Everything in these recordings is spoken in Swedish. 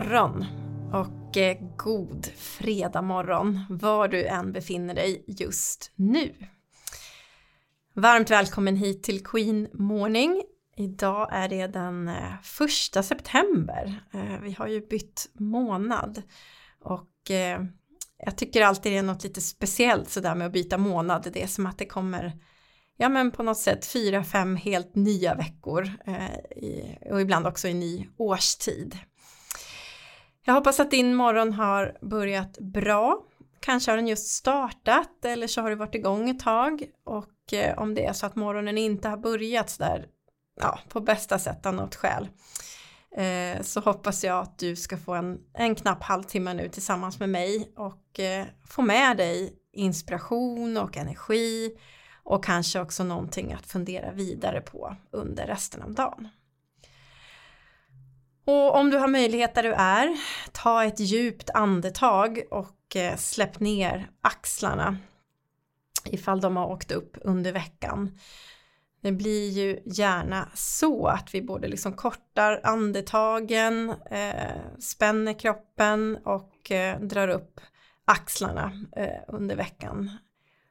Morgon och eh, god fredag morgon var du än befinner dig just nu. Varmt välkommen hit till Queen Morning. Idag är det den eh, första september. Eh, vi har ju bytt månad och jag tycker alltid det är något lite speciellt sådär med att byta månad. Det är som att det kommer ja men på något sätt fyra, fem helt nya veckor och ibland också i ny årstid. Jag hoppas att din morgon har börjat bra. Kanske har den just startat eller så har du varit igång ett tag och eh, om det är så att morgonen inte har börjat sådär ja, på bästa sätt av något skäl eh, så hoppas jag att du ska få en, en knapp halvtimme nu tillsammans med mig och eh, få med dig inspiration och energi och kanske också någonting att fundera vidare på under resten av dagen. Och om du har möjlighet där du är, ta ett djupt andetag och eh, släpp ner axlarna ifall de har åkt upp under veckan. Det blir ju gärna så att vi både liksom kortar andetagen, eh, spänner kroppen och eh, drar upp axlarna eh, under veckan.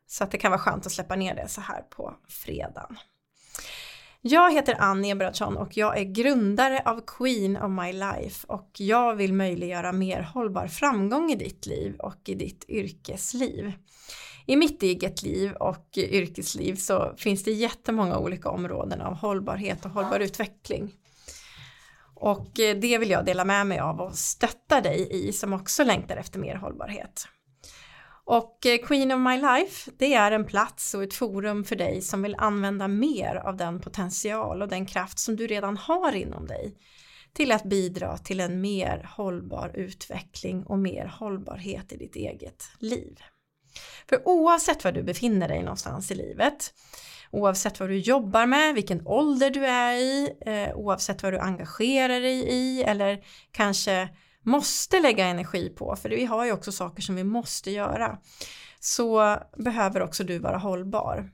Så att det kan vara skönt att släppa ner det så här på fredagen. Jag heter Ann Eberhardsson och jag är grundare av Queen of My Life och jag vill möjliggöra mer hållbar framgång i ditt liv och i ditt yrkesliv. I mitt eget liv och yrkesliv så finns det jättemånga olika områden av hållbarhet och hållbar utveckling. Och det vill jag dela med mig av och stötta dig i som också längtar efter mer hållbarhet. Och eh, Queen of My Life, det är en plats och ett forum för dig som vill använda mer av den potential och den kraft som du redan har inom dig till att bidra till en mer hållbar utveckling och mer hållbarhet i ditt eget liv. För oavsett var du befinner dig någonstans i livet, oavsett vad du jobbar med, vilken ålder du är i, eh, oavsett vad du engagerar dig i eller kanske måste lägga energi på, för vi har ju också saker som vi måste göra, så behöver också du vara hållbar.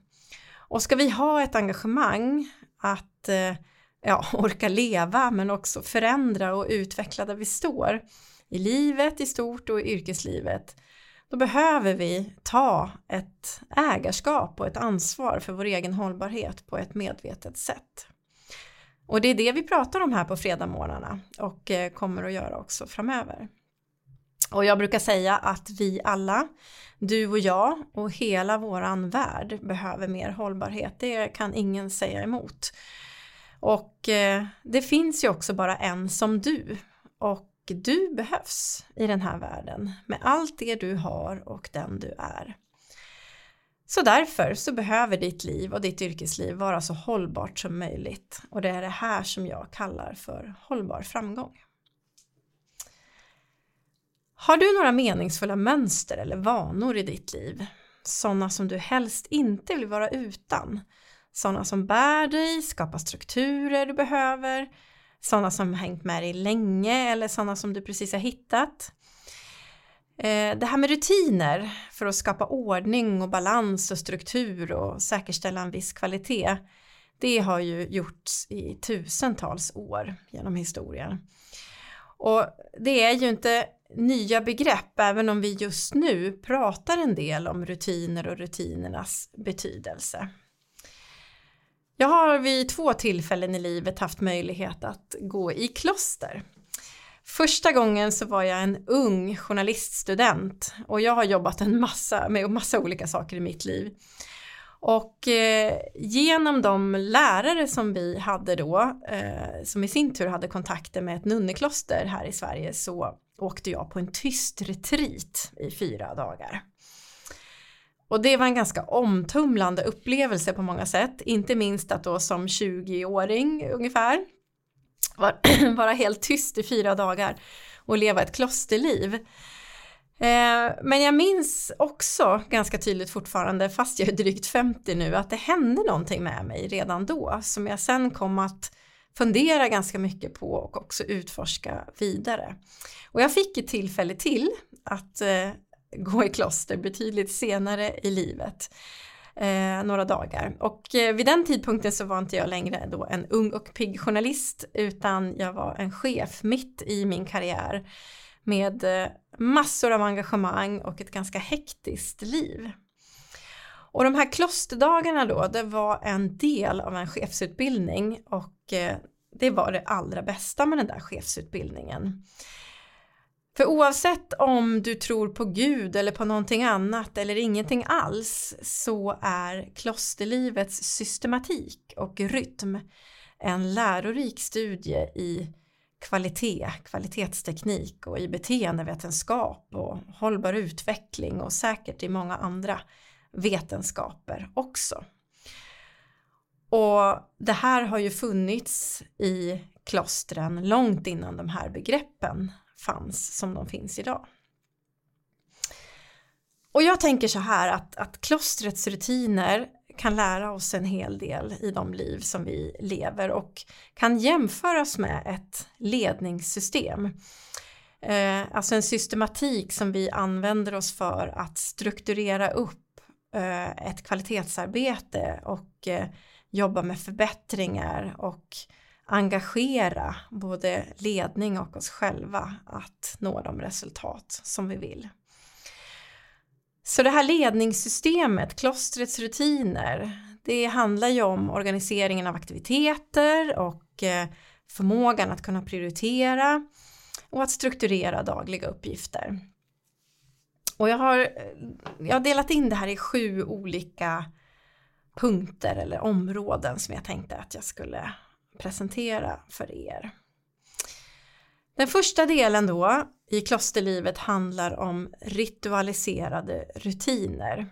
Och ska vi ha ett engagemang att eh, ja, orka leva men också förändra och utveckla där vi står i livet i stort och i yrkeslivet då behöver vi ta ett ägarskap och ett ansvar för vår egen hållbarhet på ett medvetet sätt. Och det är det vi pratar om här på fredagmorgnarna och eh, kommer att göra också framöver. Och jag brukar säga att vi alla, du och jag och hela våran värld behöver mer hållbarhet. Det kan ingen säga emot. Och eh, det finns ju också bara en som du. Och du behövs i den här världen med allt det du har och den du är. Så därför så behöver ditt liv och ditt yrkesliv vara så hållbart som möjligt och det är det här som jag kallar för hållbar framgång. Har du några meningsfulla mönster eller vanor i ditt liv? Sådana som du helst inte vill vara utan? Sådana som bär dig, skapar strukturer du behöver? Sådana som hängt med dig länge eller sådana som du precis har hittat? Eh, det här med rutiner för att skapa ordning och balans och struktur och säkerställa en viss kvalitet det har ju gjorts i tusentals år genom historien. Och det är ju inte nya begrepp även om vi just nu pratar en del om rutiner och rutinernas betydelse. Jag har vid två tillfällen i livet haft möjlighet att gå i kloster Första gången så var jag en ung journaliststudent och jag har jobbat en massa med massa olika saker i mitt liv. Och eh, genom de lärare som vi hade då, eh, som i sin tur hade kontakter med ett nunnekloster här i Sverige, så åkte jag på en tyst retreat i fyra dagar. Och det var en ganska omtumlande upplevelse på många sätt, inte minst att då som 20-åring ungefär vara helt tyst i fyra dagar och leva ett klosterliv. Eh, men jag minns också ganska tydligt fortfarande, fast jag är drygt 50 nu, att det hände någonting med mig redan då som jag sen kom att fundera ganska mycket på och också utforska vidare. Och jag fick ett tillfälle till att eh, gå i kloster betydligt senare i livet eh, några dagar. Och eh, vid den tidpunkten så var inte jag längre då en ung och pigg journalist utan jag var en chef mitt i min karriär med eh, massor av engagemang och ett ganska hektiskt liv. Och de här klosterdagarna då, det var en del av en chefsutbildning och eh, det var det allra bästa med den där chefsutbildningen. För oavsett om du tror på Gud eller på någonting annat eller ingenting alls så är klosterlivets systematik och rytm en lärorik studie i kvalitet, kvalitetsteknik och i beteendevetenskap och hållbar utveckling och säkert i många andra vetenskaper också. Och det här har ju funnits i klostren långt innan de här begreppen fanns som de finns idag. Och jag tänker så här att, att klostrets rutiner kan lära oss en hel del i de liv som vi lever och kan jämföras med ett ledningssystem. Eh, alltså en systematik som vi använder oss för att strukturera upp eh, ett kvalitetsarbete och eh, jobba med förbättringar och engagera både ledning och oss själva att nå de resultat som vi vill. Så det här ledningssystemet, klostrets rutiner, det handlar ju om organiseringen av aktiviteter och eh, förmågan att kunna prioritera och att strukturera dagliga uppgifter. Och jag har, eh, jag har delat in det här i sju olika punkter eller områden som jag tänkte att jag skulle presentera för er. Den första delen då i klosterlivet handlar om ritualiserade rutiner.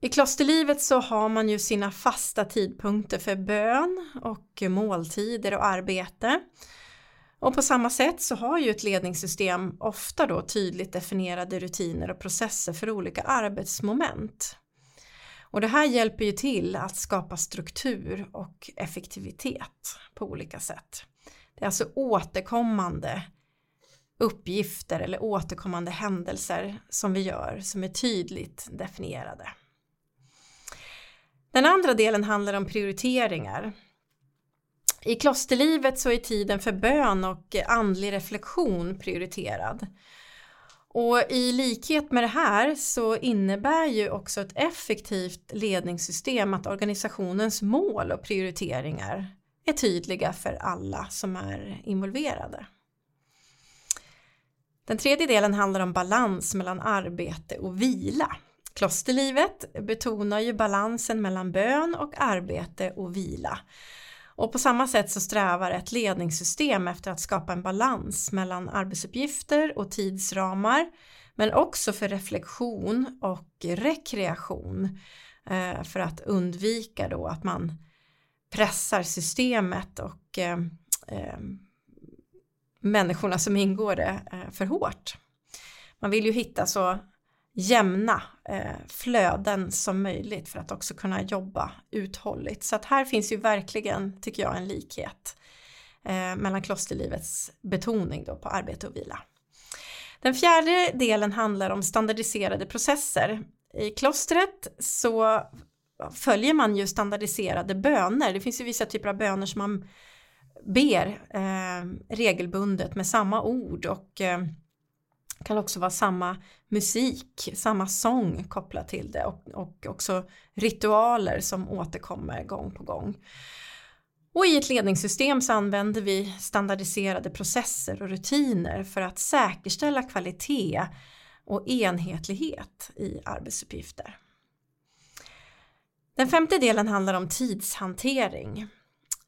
I klosterlivet så har man ju sina fasta tidpunkter för bön och måltider och arbete. Och på samma sätt så har ju ett ledningssystem ofta då tydligt definierade rutiner och processer för olika arbetsmoment. Och det här hjälper ju till att skapa struktur och effektivitet på olika sätt. Det är alltså återkommande uppgifter eller återkommande händelser som vi gör som är tydligt definierade. Den andra delen handlar om prioriteringar. I klosterlivet så är tiden för bön och andlig reflektion prioriterad. Och i likhet med det här så innebär ju också ett effektivt ledningssystem att organisationens mål och prioriteringar är tydliga för alla som är involverade. Den tredje delen handlar om balans mellan arbete och vila. Klosterlivet betonar ju balansen mellan bön och arbete och vila. Och på samma sätt så strävar ett ledningssystem efter att skapa en balans mellan arbetsuppgifter och tidsramar men också för reflektion och rekreation eh, för att undvika då att man pressar systemet och eh, eh, människorna som ingår det eh, för hårt. Man vill ju hitta så jämna eh, flöden som möjligt för att också kunna jobba uthålligt. Så att här finns ju verkligen, tycker jag, en likhet eh, mellan klosterlivets betoning då på arbete och vila. Den fjärde delen handlar om standardiserade processer. I klostret så följer man ju standardiserade böner. Det finns ju vissa typer av böner som man ber eh, regelbundet med samma ord och eh, kan också vara samma musik, samma sång kopplat till det och, och också ritualer som återkommer gång på gång. Och i ett ledningssystem så använder vi standardiserade processer och rutiner för att säkerställa kvalitet och enhetlighet i arbetsuppgifter. Den femte delen handlar om tidshantering.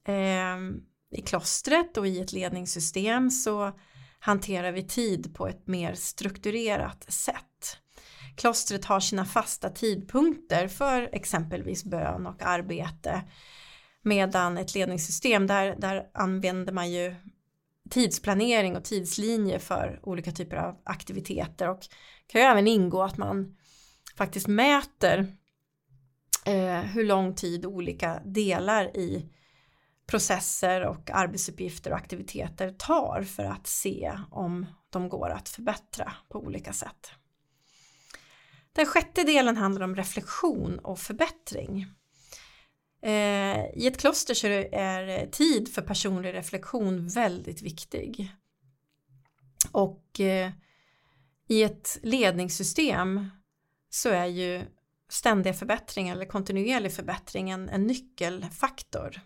Eh, I klostret och i ett ledningssystem så hanterar vi tid på ett mer strukturerat sätt. Klostret har sina fasta tidpunkter för exempelvis bön och arbete medan ett ledningssystem där, där använder man ju tidsplanering och tidslinjer för olika typer av aktiviteter och kan ju även ingå att man faktiskt mäter eh, hur lång tid olika delar i processer och arbetsuppgifter och aktiviteter tar för att se om de går att förbättra på olika sätt. Den sjätte delen handlar om reflektion och förbättring. Eh, I ett kloster så är tid för personlig reflektion väldigt viktig. Och eh, i ett ledningssystem så är ju ständiga förbättringar eller kontinuerlig förbättring en, en nyckelfaktor.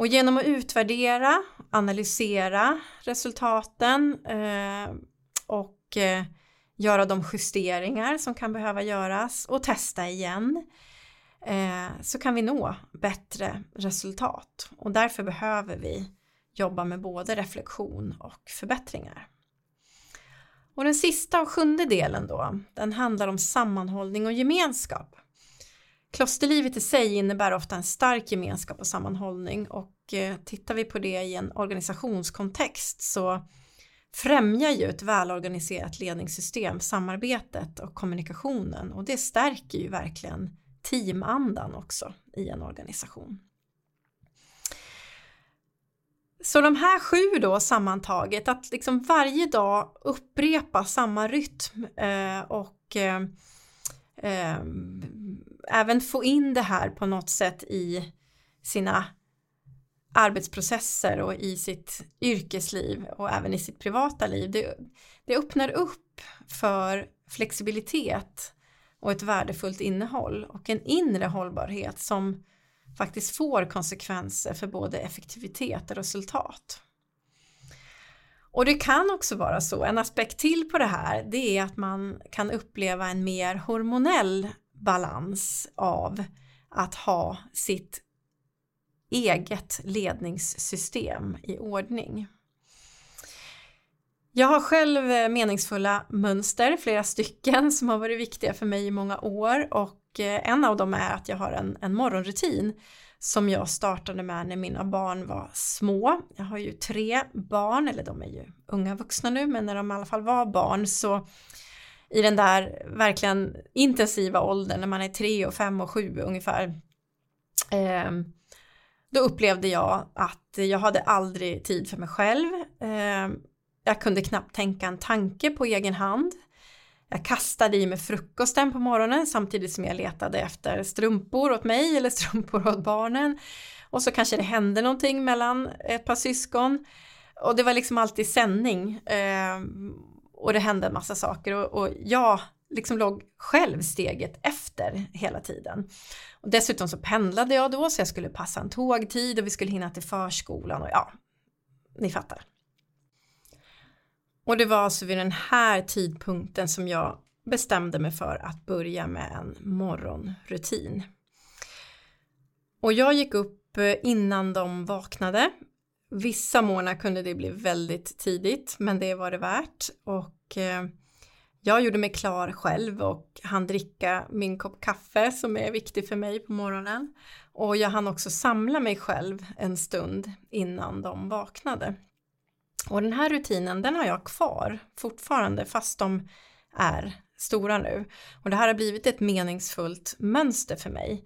Och genom att utvärdera, analysera resultaten eh, och eh, göra de justeringar som kan behöva göras och testa igen eh, så kan vi nå bättre resultat och därför behöver vi jobba med både reflektion och förbättringar. Och den sista och sjunde delen då, den handlar om sammanhållning och gemenskap. Klosterlivet i sig innebär ofta en stark gemenskap och sammanhållning och eh, tittar vi på det i en organisationskontext så främjar ju ett välorganiserat ledningssystem samarbetet och kommunikationen och det stärker ju verkligen teamandan också i en organisation. Så de här sju då sammantaget, att liksom varje dag upprepa samma rytm eh, och eh, eh även få in det här på något sätt i sina arbetsprocesser och i sitt yrkesliv och även i sitt privata liv. Det, det öppnar upp för flexibilitet och ett värdefullt innehåll och en inre hållbarhet som faktiskt får konsekvenser för både effektivitet och resultat. Och det kan också vara så, en aspekt till på det här, det är att man kan uppleva en mer hormonell balans av att ha sitt eget ledningssystem i ordning. Jag har själv eh, meningsfulla mönster, flera stycken som har varit viktiga för mig i många år och eh, en av dem är att jag har en, en morgonrutin som jag startade med när mina barn var små. Jag har ju tre barn, eller de är ju unga vuxna nu, men när de i alla fall var barn så i den där verkligen intensiva åldern när man är tre och fem och sju ungefär eh, då upplevde jag att jag hade aldrig tid för mig själv. Eh, jag kunde knappt tänka en tanke på egen hand. Jag kastade i mig frukosten på morgonen samtidigt som jag letade efter strumpor åt mig eller strumpor åt barnen. Och så kanske det hände någonting mellan ett par syskon. Och det var liksom alltid sändning. Eh, och det hände en massa saker och, och jag liksom låg själv steget efter hela tiden. Och dessutom så pendlade jag då så jag skulle passa en tågtid och vi skulle hinna till förskolan och ja, ni fattar. Och det var alltså vid den här tidpunkten som jag bestämde mig för att börja med en morgonrutin. Och jag gick upp eh, innan de vaknade. Vissa morgnar kunde det bli väldigt tidigt, men det var det värt. Och eh, jag gjorde mig klar själv och hann dricka min kopp kaffe som är viktig för mig på morgonen. Och jag hann också samla mig själv en stund innan de vaknade. Och den här rutinen den har jag kvar fortfarande fast de är stora nu. Och det här har blivit ett meningsfullt mönster för mig.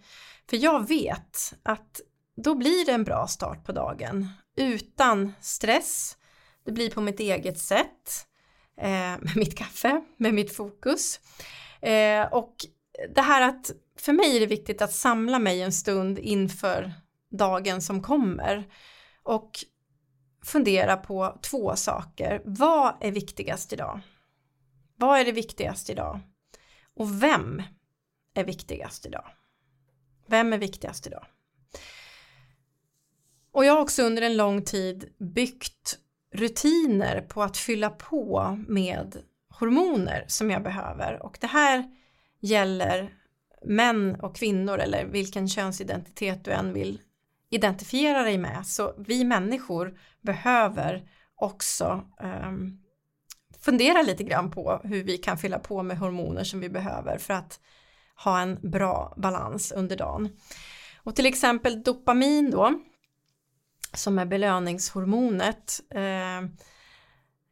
För jag vet att då blir det en bra start på dagen utan stress. Det blir på mitt eget sätt eh, med mitt kaffe, med mitt fokus. Eh, och det här att för mig är det viktigt att samla mig en stund inför dagen som kommer och fundera på två saker. Vad är viktigast idag? Vad är det viktigast idag? Och vem är viktigast idag? Vem är viktigast idag? Och jag har också under en lång tid byggt rutiner på att fylla på med hormoner som jag behöver. Och det här gäller män och kvinnor eller vilken könsidentitet du än vill identifiera dig med. Så vi människor behöver också um, fundera lite grann på hur vi kan fylla på med hormoner som vi behöver för att ha en bra balans under dagen. Och till exempel dopamin då som är belöningshormonet. Eh,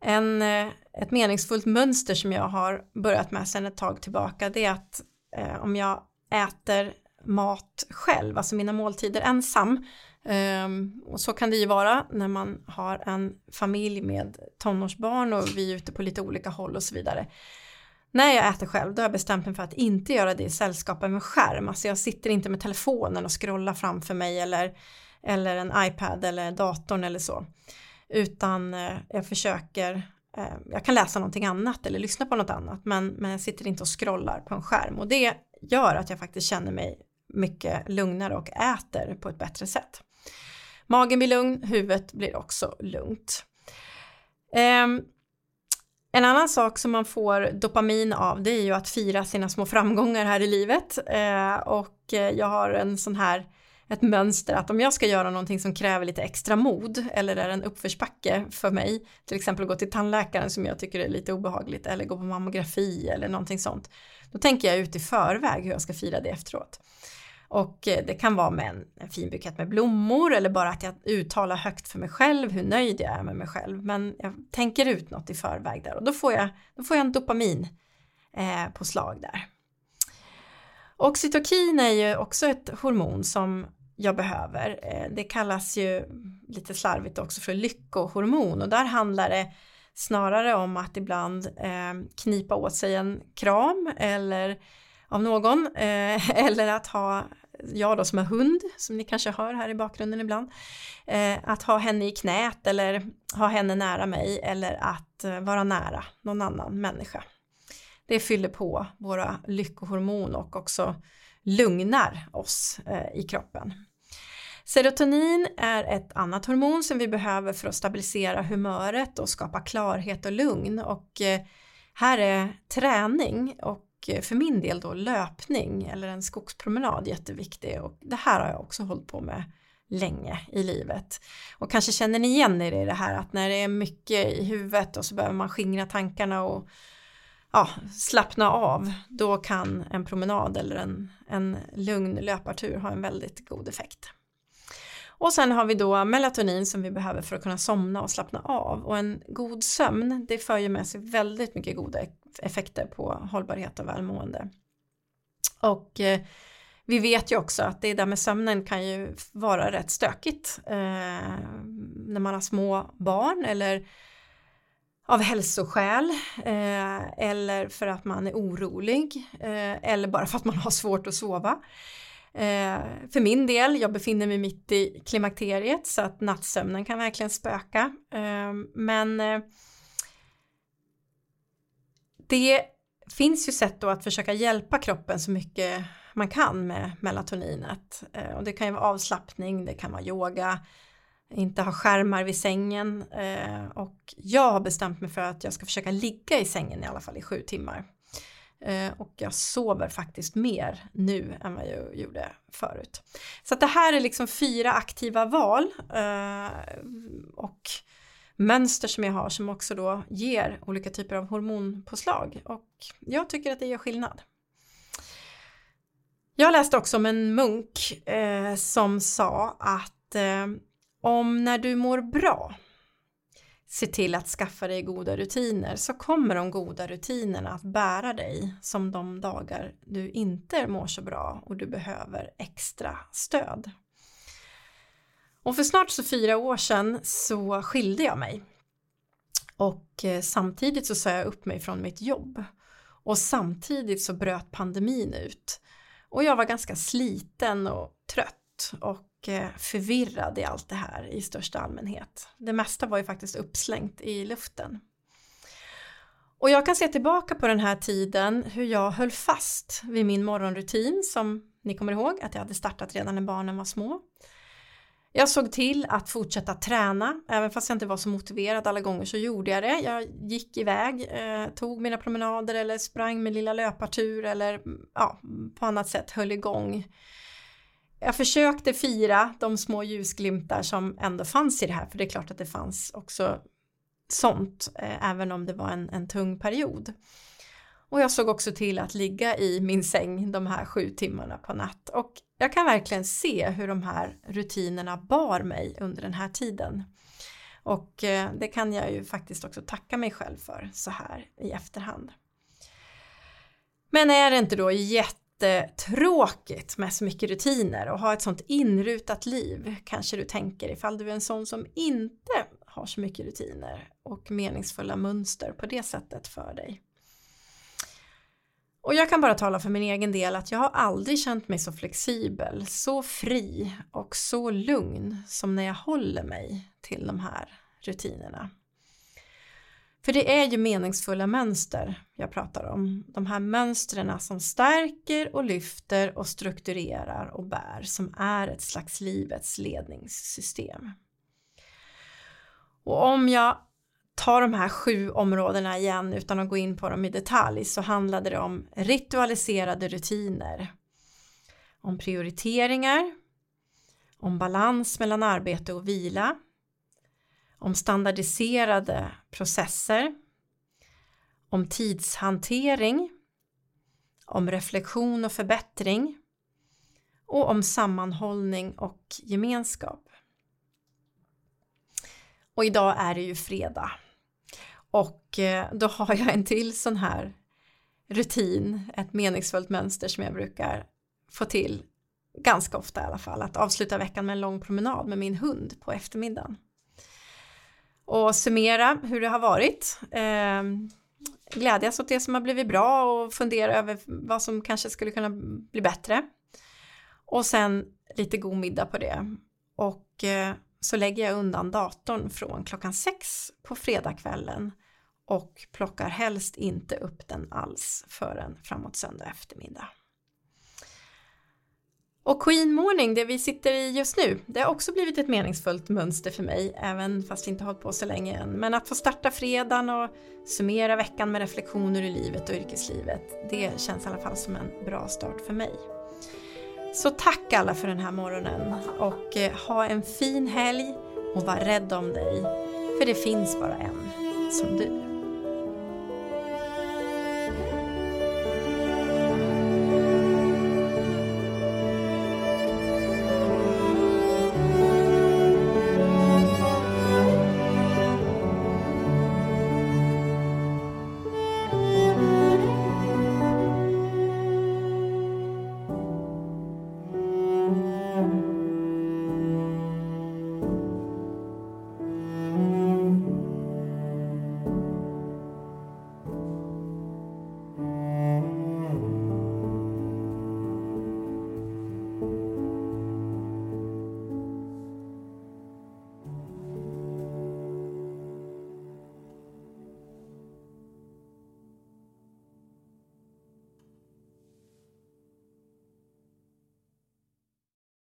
en, eh, ett meningsfullt mönster som jag har börjat med sedan ett tag tillbaka det är att eh, om jag äter mat själv, alltså mina måltider ensam ehm, och så kan det ju vara när man har en familj med tonårsbarn och vi är ute på lite olika håll och så vidare. när jag äter själv då har jag bestämt mig för att inte göra det i sällskap med skärm. Alltså jag sitter inte med telefonen och scrollar framför mig eller, eller en iPad eller datorn eller så. Utan eh, jag försöker, eh, jag kan läsa någonting annat eller lyssna på något annat men, men jag sitter inte och scrollar på en skärm och det gör att jag faktiskt känner mig mycket lugnare och äter på ett bättre sätt. Magen blir lugn, huvudet blir också lugnt. Um, en annan sak som man får dopamin av det är ju att fira sina små framgångar här i livet eh, och jag har en sån här ett mönster att om jag ska göra någonting som kräver lite extra mod eller är en uppförsbacke för mig, till exempel gå till tandläkaren som jag tycker är lite obehagligt eller gå på mammografi eller någonting sånt, då tänker jag ut i förväg hur jag ska fira det efteråt. Och eh, det kan vara med en, en fin bukett med blommor eller bara att jag uttalar högt för mig själv hur nöjd jag är med mig själv. Men jag tänker ut något i förväg där och då får jag, då får jag en dopamin eh, på slag där. Oxytocin är ju också ett hormon som jag behöver. Eh, det kallas ju lite slarvigt också för lyckohormon och där handlar det snarare om att ibland eh, knipa åt sig en kram eller av någon eh, eller att ha jag då som är hund, som ni kanske hör här i bakgrunden ibland, att ha henne i knät eller ha henne nära mig eller att vara nära någon annan människa. Det fyller på våra lyckohormon och också lugnar oss eh, i kroppen. Serotonin är ett annat hormon som vi behöver för att stabilisera humöret och skapa klarhet och lugn och eh, här är träning och eh, för min del då löpning eller en skogspromenad jätteviktig och det här har jag också hållit på med länge i livet. Och kanske känner ni igen er i det här att när det är mycket i huvudet och så behöver man skingra tankarna och ja, slappna av, då kan en promenad eller en, en lugn löpartur ha en väldigt god effekt. Och sen har vi då melatonin som vi behöver för att kunna somna och slappna av och en god sömn det för ju med sig väldigt mycket goda effekter på hållbarhet och välmående. Och eh, vi vet ju också att det där med sömnen kan ju vara rätt stökigt eh, när man har små barn eller av hälsoskäl eh, eller för att man är orolig eh, eller bara för att man har svårt att sova. Eh, för min del, jag befinner mig mitt i klimakteriet så att nattsömnen kan verkligen spöka. Eh, men eh, det finns ju sätt då att försöka hjälpa kroppen så mycket man kan med melatoninet. Eh, och det kan ju vara avslappning, det kan vara yoga, inte ha skärmar vid sängen eh, och jag har bestämt mig för att jag ska försöka ligga i sängen i alla fall i sju timmar. Eh, och jag sover faktiskt mer nu än vad jag gjorde förut. Så att det här är liksom fyra aktiva val eh, och mönster som jag har som också då ger olika typer av hormonpåslag och jag tycker att det gör skillnad. Jag läste också om en munk eh, som sa att eh, om när du mår bra se till att skaffa dig goda rutiner så kommer de goda rutinerna att bära dig som de dagar du inte mår så bra och du behöver extra stöd. Och för snart så fyra år sedan så skilde jag mig. Och eh, samtidigt så sa jag upp mig från mitt jobb. Och samtidigt så bröt pandemin ut. Och jag var ganska sliten och trött och förvirrad i allt det här i största allmänhet. Det mesta var ju faktiskt uppslängt i luften. Och jag kan se tillbaka på den här tiden hur jag höll fast vid min morgonrutin som ni kommer ihåg att jag hade startat redan när barnen var små. Jag såg till att fortsätta träna, även fast jag inte var så motiverad alla gånger så gjorde jag det. Jag gick iväg, eh, tog mina promenader eller sprang min lilla löpartur eller mm, ja, på annat sätt höll igång. Jag försökte fira de små ljusglimtar som ändå fanns i det här, för det är klart att det fanns också sånt, eh, även om det var en, en tung period. Och jag såg också till att ligga i min säng de här sju timmarna på natt och jag kan verkligen se hur de här rutinerna bar mig under den här tiden. Och eh, det kan jag ju faktiskt också tacka mig själv för så här i efterhand. Men är det inte då jättetråkigt med så mycket rutiner och ha ett sånt inrutat liv kanske du tänker ifall du är en sån som inte har så mycket rutiner och meningsfulla mönster på det sättet för dig. Och jag kan bara tala för min egen del att jag har aldrig känt mig så flexibel, så fri och så lugn som när jag håller mig till de här rutinerna. För det är ju meningsfulla mönster jag pratar om. De här mönstren som stärker och lyfter och strukturerar och bär som är ett slags livets ledningssystem. Och om jag tar de här sju områdena igen utan att gå in på dem i detalj så handlade det om ritualiserade rutiner, om prioriteringar, om balans mellan arbete och vila, om standardiserade processer, om tidshantering, om reflektion och förbättring och om sammanhållning och gemenskap. Och idag är det ju fredag och eh, då har jag en till sån här rutin, ett meningsfullt mönster som jag brukar få till ganska ofta i alla fall, att avsluta veckan med en lång promenad med min hund på eftermiddagen. Och summera hur det har varit. Eh, glädjas åt det som har blivit bra och fundera över vad som kanske skulle kunna bli bättre. Och sen lite god middag på det. Och eh, så lägger jag undan datorn från klockan sex på fredagskvällen och plockar helst inte upp den alls förrän framåt söndag eftermiddag. Och Queen Morning, det vi sitter i just nu, det har också blivit ett meningsfullt mönster för mig, även fast vi inte hållit på så länge än. Men att få starta fredagen och summera veckan med reflektioner i livet och yrkeslivet, det känns i alla fall som en bra start för mig. Så tack alla för den här morgonen och eh, ha en fin helg och var rädd om dig, för det finns bara en som du.